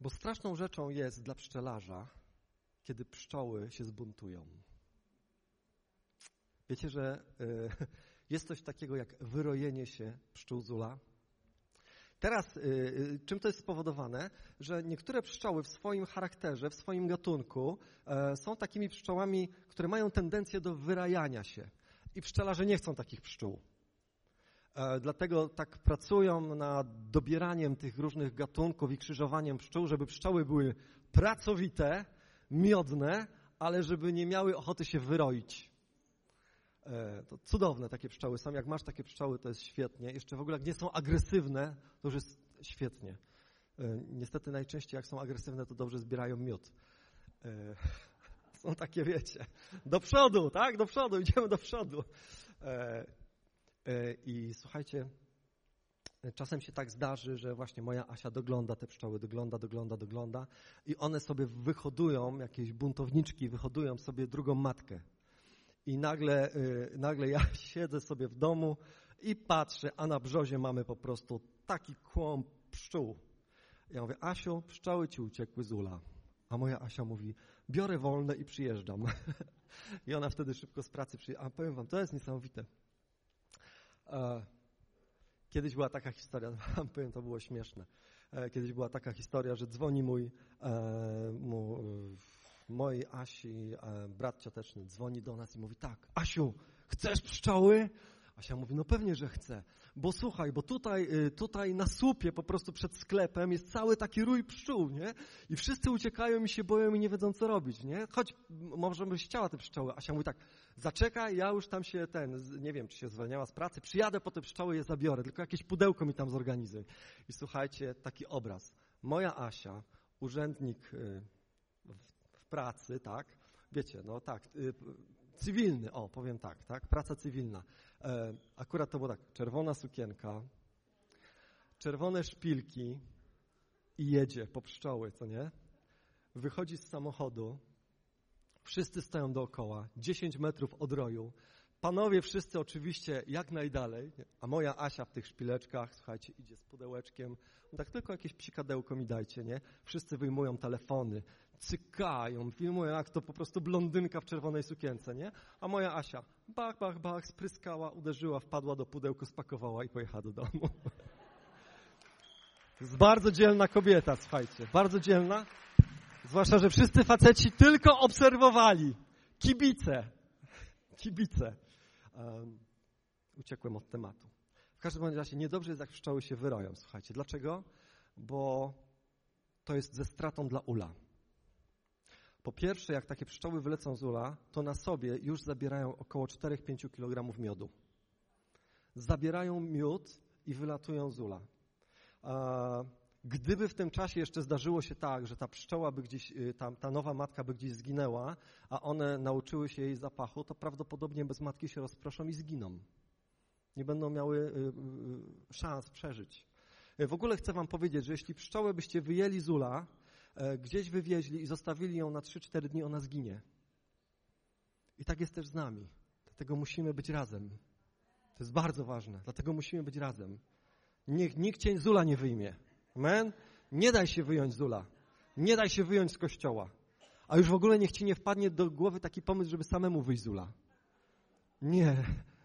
bo straszną rzeczą jest dla pszczelarza, kiedy pszczoły się zbuntują. Wiecie, że y, jest coś takiego jak wyrojenie się pszczół zula? Teraz, y, y, czym to jest spowodowane? Że niektóre pszczoły w swoim charakterze, w swoim gatunku e, są takimi pszczołami, które mają tendencję do wyrajania się. I pszczelarze nie chcą takich pszczół. E, dlatego tak pracują nad dobieraniem tych różnych gatunków i krzyżowaniem pszczół, żeby pszczoły były pracowite, miodne, ale żeby nie miały ochoty się wyroić. E, to cudowne takie pszczoły są. Jak masz takie pszczoły, to jest świetnie. Jeszcze w ogóle jak nie są agresywne, to już jest świetnie. E, niestety najczęściej jak są agresywne, to dobrze zbierają miód. E, są takie, wiecie, do przodu, tak? Do przodu, idziemy do przodu. I słuchajcie, Czasem się tak zdarzy, że właśnie moja Asia dogląda te pszczoły, dogląda, dogląda, dogląda i one sobie wyhodują, jakieś buntowniczki wyhodują sobie drugą matkę. I nagle, y, nagle ja siedzę sobie w domu i patrzę, a na brzozie mamy po prostu taki kłąb pszczół. Ja mówię, Asiu, pszczoły ci uciekły z ula. A moja Asia mówi, biorę wolne i przyjeżdżam. I ona wtedy szybko z pracy przyjeżdża. A powiem wam, to jest niesamowite. Kiedyś była taka historia, powiem, to było śmieszne. E, kiedyś była taka historia, że dzwoni mój, e, mój mojej Asi e, brat cioteczny dzwoni do nas i mówi tak, Asiu, chcesz pszczoły? Asia mówi, no pewnie, że chcę, bo słuchaj, bo tutaj, y, tutaj na słupie po prostu przed sklepem jest cały taki rój pszczół, nie? I wszyscy uciekają i się boją i nie wiedzą, co robić, nie? Choć może byś chciała te pszczoły. Asia mówi tak, zaczekaj, ja już tam się ten, nie wiem, czy się zwalniała z pracy, przyjadę po te pszczoły, je zabiorę, tylko jakieś pudełko mi tam zorganizuj. I słuchajcie, taki obraz. Moja Asia, urzędnik y, pracy, tak? Wiecie, no tak, y, cywilny, o, powiem tak, tak? Praca cywilna. E, akurat to było tak, czerwona sukienka, czerwone szpilki i jedzie po pszczoły, co nie? Wychodzi z samochodu, wszyscy stoją dookoła, 10 metrów od roju, Panowie wszyscy oczywiście jak najdalej, a moja Asia w tych szpileczkach, słuchajcie, idzie z pudełeczkiem, no tak tylko jakieś psikadełko mi dajcie, nie? Wszyscy wyjmują telefony, cykają, filmują jak to po prostu blondynka w czerwonej sukience, nie? A moja Asia, bach, bach, bach, spryskała, uderzyła, wpadła do pudełku, spakowała i pojechała do domu. To jest bardzo dzielna kobieta, słuchajcie, bardzo dzielna. Zwłaszcza, że wszyscy faceci tylko obserwowali. Kibice. Kibice. Um, uciekłem od tematu. W każdym razie niedobrze jest, jak pszczoły się wyroją. Słuchajcie, dlaczego? Bo to jest ze stratą dla ula. Po pierwsze, jak takie pszczoły wylecą z ula, to na sobie już zabierają około 4-5 kg miodu. Zabierają miód i wylatują z ula. A gdyby w tym czasie jeszcze zdarzyło się tak, że ta pszczoła by gdzieś, y, ta, ta nowa matka by gdzieś zginęła, a one nauczyły się jej zapachu, to prawdopodobnie bez matki się rozproszą i zginą. Nie będą miały y, y, szans przeżyć. W ogóle chcę wam powiedzieć, że jeśli pszczołę byście wyjęli z ula, E, gdzieś wywieźli i zostawili ją na 3-4 dni, ona zginie. I tak jest też z nami. Dlatego musimy być razem. To jest bardzo ważne. Dlatego musimy być razem. Niech nikt cień Zula nie wyjmie. Amen? Nie daj się wyjąć Zula. Nie daj się wyjąć z kościoła. A już w ogóle niech ci nie wpadnie do głowy taki pomysł, żeby samemu wyjść z Zula. Nie.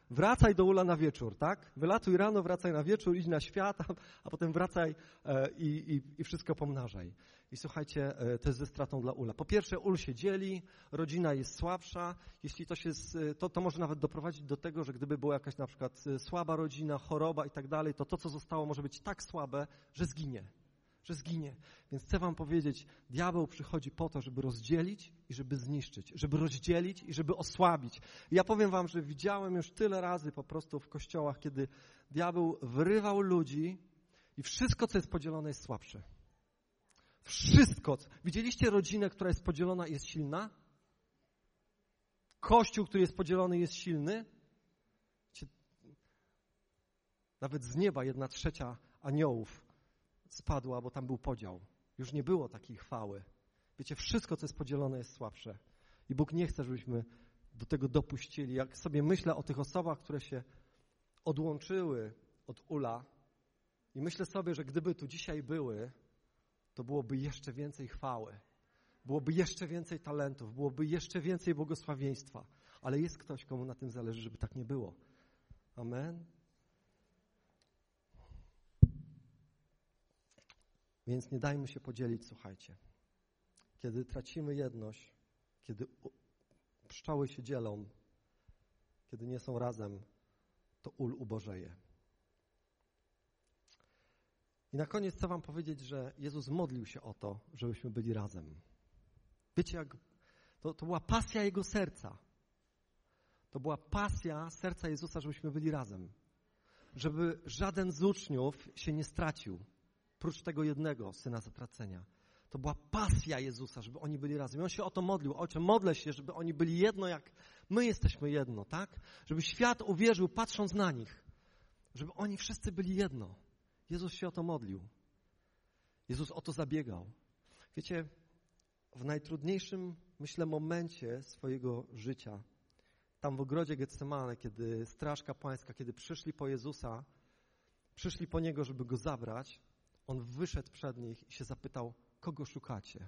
Wracaj do ula na wieczór, tak? Wylatuj rano, wracaj na wieczór, idź na świat, a, a potem wracaj e, i, i, i, wszystko pomnażaj. I słuchajcie, e, to jest ze stratą dla ula. Po pierwsze, ul się dzieli, rodzina jest słabsza. Jeśli to się, to, to może nawet doprowadzić do tego, że gdyby była jakaś na przykład e, słaba rodzina, choroba i tak dalej, to to, co zostało, może być tak słabe, że zginie że zginie. Więc chcę wam powiedzieć, diabeł przychodzi po to, żeby rozdzielić i żeby zniszczyć, żeby rozdzielić i żeby osłabić. Ja powiem wam, że widziałem już tyle razy po prostu w kościołach, kiedy diabeł wyrywał ludzi i wszystko, co jest podzielone, jest słabsze. Wszystko. Widzieliście rodzinę, która jest podzielona i jest silna? Kościół, który jest podzielony, jest silny? Nawet z nieba jedna trzecia aniołów spadła, bo tam był podział. Już nie było takiej chwały. Wiecie, wszystko, co jest podzielone, jest słabsze. I Bóg nie chce, żebyśmy do tego dopuścili. Jak sobie myślę o tych osobach, które się odłączyły od ula I myślę sobie, że gdyby tu dzisiaj były, to byłoby jeszcze więcej chwały, byłoby jeszcze więcej talentów, byłoby jeszcze więcej błogosławieństwa. Ale jest ktoś, komu na tym zależy, żeby tak nie było. Amen. Więc nie dajmy się podzielić, słuchajcie. Kiedy tracimy jedność, kiedy pszczoły się dzielą, kiedy nie są razem, to ul ubożeje. I na koniec chcę wam powiedzieć, że Jezus modlił się o to, żebyśmy byli razem. Wiecie, jak to, to była pasja Jego serca. To była pasja serca Jezusa, żebyśmy byli razem. Żeby żaden z uczniów się nie stracił, prócz tego jednego syna zatracenia. To była pasja Jezusa, żeby oni byli razem. I on się o to modlił. Ojcze, modlę się, żeby oni byli jedno, jak my jesteśmy jedno, tak? Żeby świat uwierzył, patrząc na nich. Żeby oni wszyscy byli jedno. Jezus się o to modlił. Jezus o to zabiegał. Wiecie, w najtrudniejszym, myślę, momencie swojego życia, tam w ogrodzie Getsemane, kiedy Straż Kapłańska, kiedy przyszli po Jezusa, przyszli po Niego, żeby Go zabrać, On wyszedł przed nich i się zapytał, kogo szukacie?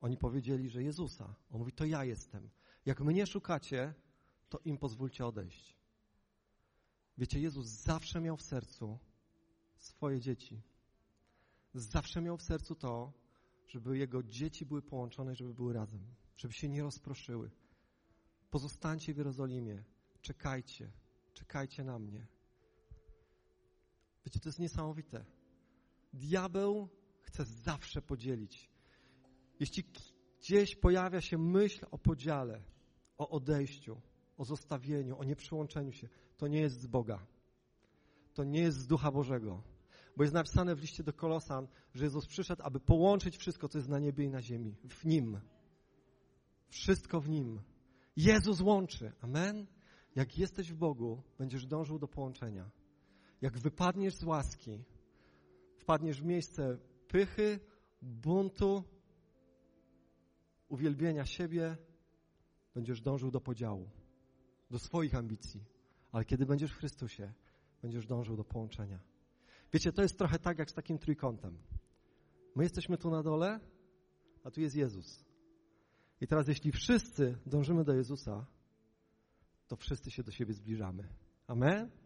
Oni powiedzieli, że Jezusa. On mówi, to ja jestem. Jak mnie szukacie, to im pozwólcie odejść. Wiecie, Jezus zawsze miał w sercu swoje dzieci. Zawsze miał w sercu to, żeby jego dzieci były połączone, żeby były razem, żeby się nie rozproszyły. Pozostańcie w Jerozolimie, czekajcie, czekajcie na mnie. Wiecie, to jest niesamowite. Diabeł chce zawsze podzielić. Jeśli gdzieś pojawia się myśl o podziale, o odejściu, o zostawieniu, o nieprzyłączeniu się, to nie jest z Boga. To nie jest z Ducha Bożego. Bo jest napisane w liście do Kolosan, że Jezus przyszedł, aby połączyć wszystko, co jest na niebie i na ziemi. W Nim. Wszystko w Nim. Jezus łączy. Amen? Jak jesteś w Bogu, będziesz dążył do połączenia. Jak wypadniesz z łaski, wpadniesz w miejsce pychy, buntu, uwielbienia siebie, będziesz dążył do podziału, do swoich ambicji. Ale kiedy będziesz w Chrystusie, będziesz dążył do połączenia. Wiecie, to jest trochę tak jak z takim trójkątem. My jesteśmy tu na dole, a tu jest Jezus. I teraz, jeśli wszyscy dążymy do Jezusa, to wszyscy się do siebie zbliżamy. Amen?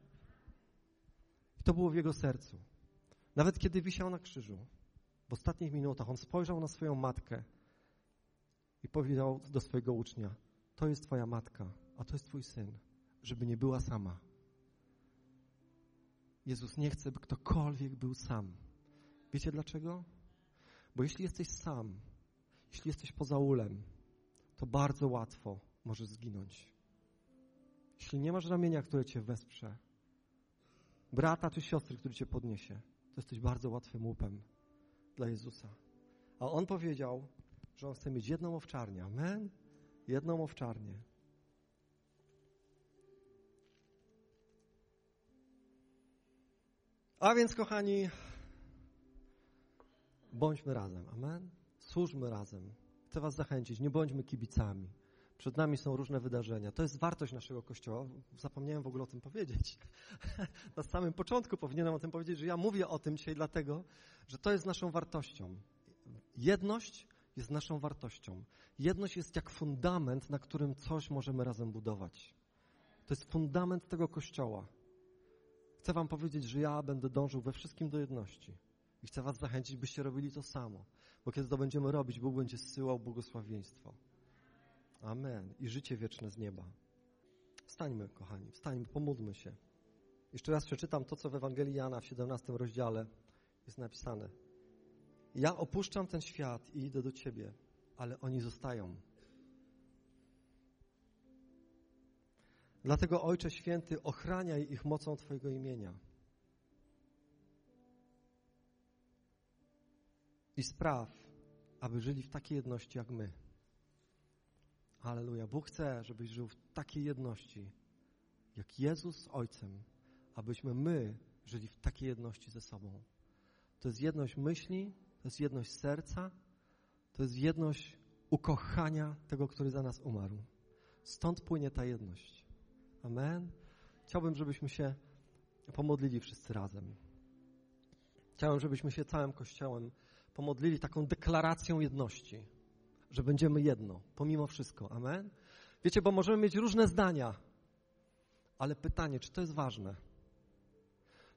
I to było w jego sercu. Nawet kiedy wisiał na krzyżu, w ostatnich minutach, on spojrzał na swoją matkę i powiedział do swojego ucznia: To jest Twoja matka, a to jest Twój syn, żeby nie była sama. Jezus nie chce, by ktokolwiek był sam. Wiecie dlaczego? Bo jeśli jesteś sam, jeśli jesteś poza ulem, to bardzo łatwo możesz zginąć. Jeśli nie masz ramienia, które cię wesprze, brata czy siostry, który cię podniesie, to jesteś bardzo łatwym łupem dla Jezusa. A On powiedział, że On chce mieć jedną owczarnię. Amen? Jedną owczarnię. A więc, kochani, bądźmy razem. Amen? Służmy razem. Chcę Was zachęcić, nie bądźmy kibicami. Przed nami są różne wydarzenia. To jest wartość naszego kościoła. Zapomniałem w ogóle o tym powiedzieć. Na samym początku powinienem o tym powiedzieć, że ja mówię o tym dzisiaj dlatego, że to jest naszą wartością. Jedność jest naszą wartością. Jedność jest jak fundament, na którym coś możemy razem budować. To jest fundament tego kościoła. Chcę Wam powiedzieć, że ja będę dążył we wszystkim do jedności. I chcę Was zachęcić, byście robili to samo. Bo kiedy to będziemy robić, Bóg będzie zsyłał błogosławieństwo. Amen. I życie wieczne z nieba. Wstańmy, kochani, wstańmy, pomódlmy się. Jeszcze raz przeczytam to, co w Ewangelii Jana w 17 rozdziale jest napisane. Ja opuszczam ten świat i idę do Ciebie, ale oni zostają. Dlatego, Ojcze Święty, ochraniaj ich mocą Twojego imienia. I spraw, aby żyli w takiej jedności jak my. Aleluja. Bóg chce, żebyś żył w takiej jedności, jak Jezus z Ojcem, abyśmy my żyli w takiej jedności ze sobą. To jest jedność myśli, to jest jedność serca, to jest jedność ukochania tego, który za nas umarł. Stąd płynie ta jedność. Amen. Chciałbym, żebyśmy się pomodlili wszyscy razem. Chciałem, żebyśmy się całym Kościołem pomodlili taką deklaracją jedności, że będziemy jedno, pomimo wszystko. Amen? Wiecie, bo możemy mieć różne zdania, ale pytanie, czy to jest ważne?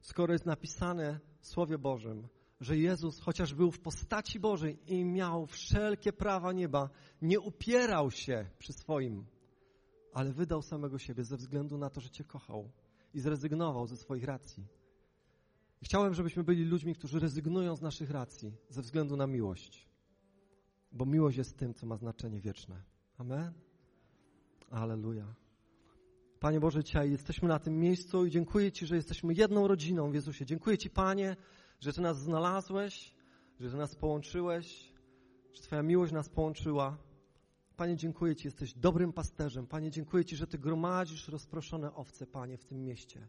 Skoro jest napisane w Słowie Bożym, że Jezus, chociaż był w postaci Bożej i miał wszelkie prawa nieba, nie upierał się przy swoim, ale wydał samego siebie ze względu na to, że Cię kochał i zrezygnował ze swoich racji. Chciałem, żebyśmy byli ludźmi, którzy rezygnują z naszych racji ze względu na miłość. Bo miłość jest tym, co ma znaczenie wieczne. Amen? Aleluja. Panie Boże, dzisiaj jesteśmy na tym miejscu i dziękuję Ci, że jesteśmy jedną rodziną w Jezusie. Dziękuję Ci, Panie, że Ty nas znalazłeś, że Ty nas połączyłeś, że Twoja miłość nas połączyła. Panie, dziękuję Ci, jesteś dobrym pasterzem. Panie, dziękuję Ci, że Ty gromadzisz rozproszone owce, Panie, w tym mieście.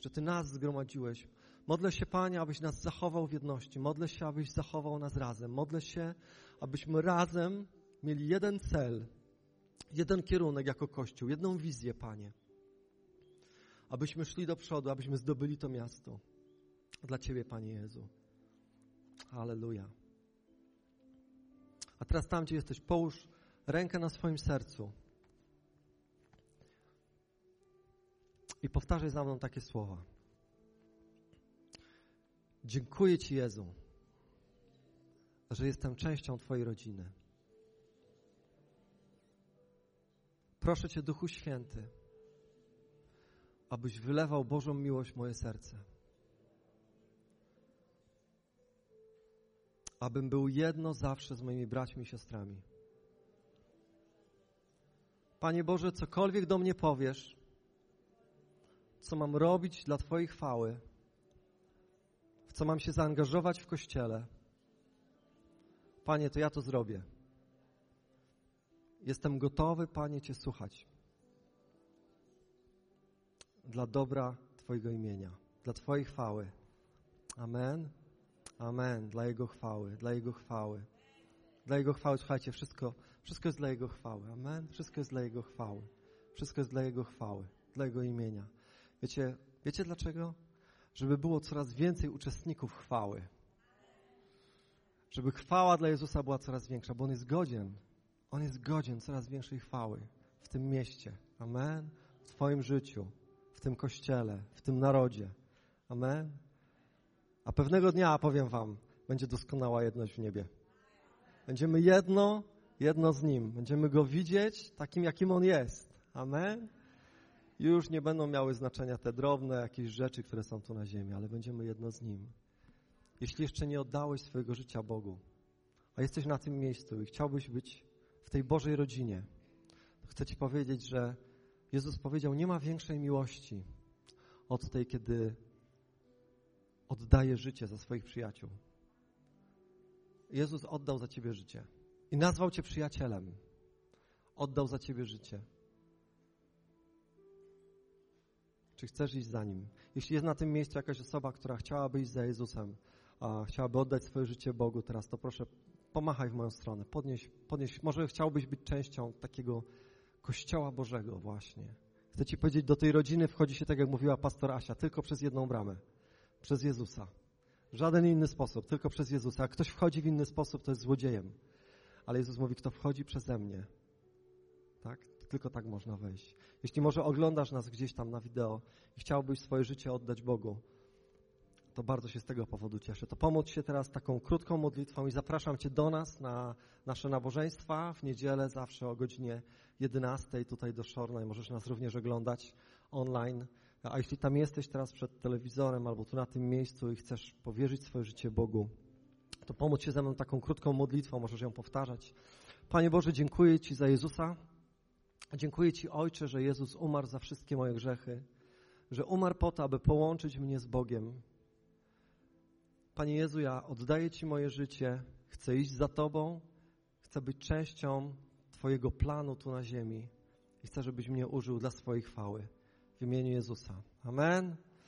Że Ty nas zgromadziłeś. Modlę się, Panie, abyś nas zachował w jedności. Modlę się, abyś zachował nas razem. Modlę się, abyśmy razem mieli jeden cel, jeden kierunek jako Kościół, jedną wizję, Panie. Abyśmy szli do przodu, abyśmy zdobyli to miasto. Dla Ciebie, Panie Jezu. Halleluja. A teraz tam, gdzie jesteś, połóż rękę na swoim sercu i powtarzaj za mną takie słowa. Dziękuję Ci, Jezu, że jestem częścią Twojej rodziny. Proszę Cię, Duchu Święty, abyś wylewał Bożą miłość w moje serce. Abym był jedno zawsze z moimi braćmi i siostrami. Panie Boże, cokolwiek do mnie powiesz, co mam robić dla Twojej chwały, w co mam się zaangażować w kościele, Panie, to ja to zrobię. Jestem gotowy, Panie, Cię słuchać. Dla dobra Twojego imienia, dla Twojej chwały. Amen. Amen. Dla Jego chwały, dla Jego chwały. Dla Jego chwały, słuchajcie, wszystko, wszystko jest dla Jego chwały. Amen. Wszystko jest dla Jego chwały. Wszystko jest dla Jego chwały, dla Jego imienia. Wiecie, wiecie dlaczego? Żeby było coraz więcej uczestników chwały. Żeby chwała dla Jezusa była coraz większa, bo On jest godzien. On jest godzien coraz większej chwały w tym mieście. Amen. W Twoim życiu, w tym kościele, w tym narodzie. Amen. A pewnego dnia, powiem Wam, będzie doskonała jedność w niebie. Będziemy jedno, jedno z Nim. Będziemy Go widzieć takim, jakim On jest. Amen. Już nie będą miały znaczenia te drobne jakieś rzeczy, które są tu na ziemi, ale będziemy jedno z Nim. Jeśli jeszcze nie oddałeś swojego życia Bogu, a jesteś na tym miejscu i chciałbyś być w tej Bożej rodzinie, to chcę Ci powiedzieć, że Jezus powiedział, nie ma większej miłości od tej, kiedy oddaje życie za swoich przyjaciół. Jezus oddał za Ciebie życie i nazwał Cię przyjacielem. Oddał za Ciebie życie. Czy chcesz iść za Nim? Jeśli jest na tym miejscu jakaś osoba, która chciałaby iść za Jezusem, a chciałaby oddać swoje życie Bogu teraz, to proszę pomachaj w moją stronę, podnieś, podnieś. Może chciałbyś być częścią takiego Kościoła Bożego właśnie. Chcę Ci powiedzieć, do tej rodziny wchodzi się, tak jak mówiła pastor Asia, tylko przez jedną bramę. Przez Jezusa. W żaden inny sposób, tylko przez Jezusa. Jak ktoś wchodzi w inny sposób, to jest złodziejem. Ale Jezus mówi, kto wchodzi przeze mnie, tak? Tylko tak można wejść. Jeśli może oglądasz nas gdzieś tam na wideo i chciałbyś swoje życie oddać Bogu, to bardzo się z tego powodu cieszę. To pomóc się teraz taką krótką modlitwą i zapraszam Cię do nas na nasze nabożeństwa w niedzielę zawsze o godzinie 11 tutaj do Szorna i możesz nas również oglądać online. A jeśli tam jesteś teraz przed telewizorem albo tu na tym miejscu i chcesz powierzyć swoje życie Bogu, to pomóc się ze mną taką krótką modlitwą, możesz ją powtarzać. Panie Boże, dziękuję Ci za Jezusa. Dziękuję Ci, Ojcze, że Jezus umarł za wszystkie moje grzechy, że umarł po to, aby połączyć mnie z Bogiem. Panie Jezu, ja oddaję Ci moje życie, chcę iść za Tobą, chcę być częścią Twojego planu tu na ziemi i chcę, żebyś mnie użył dla swojej chwały. W imieniu Jezusa. Amen.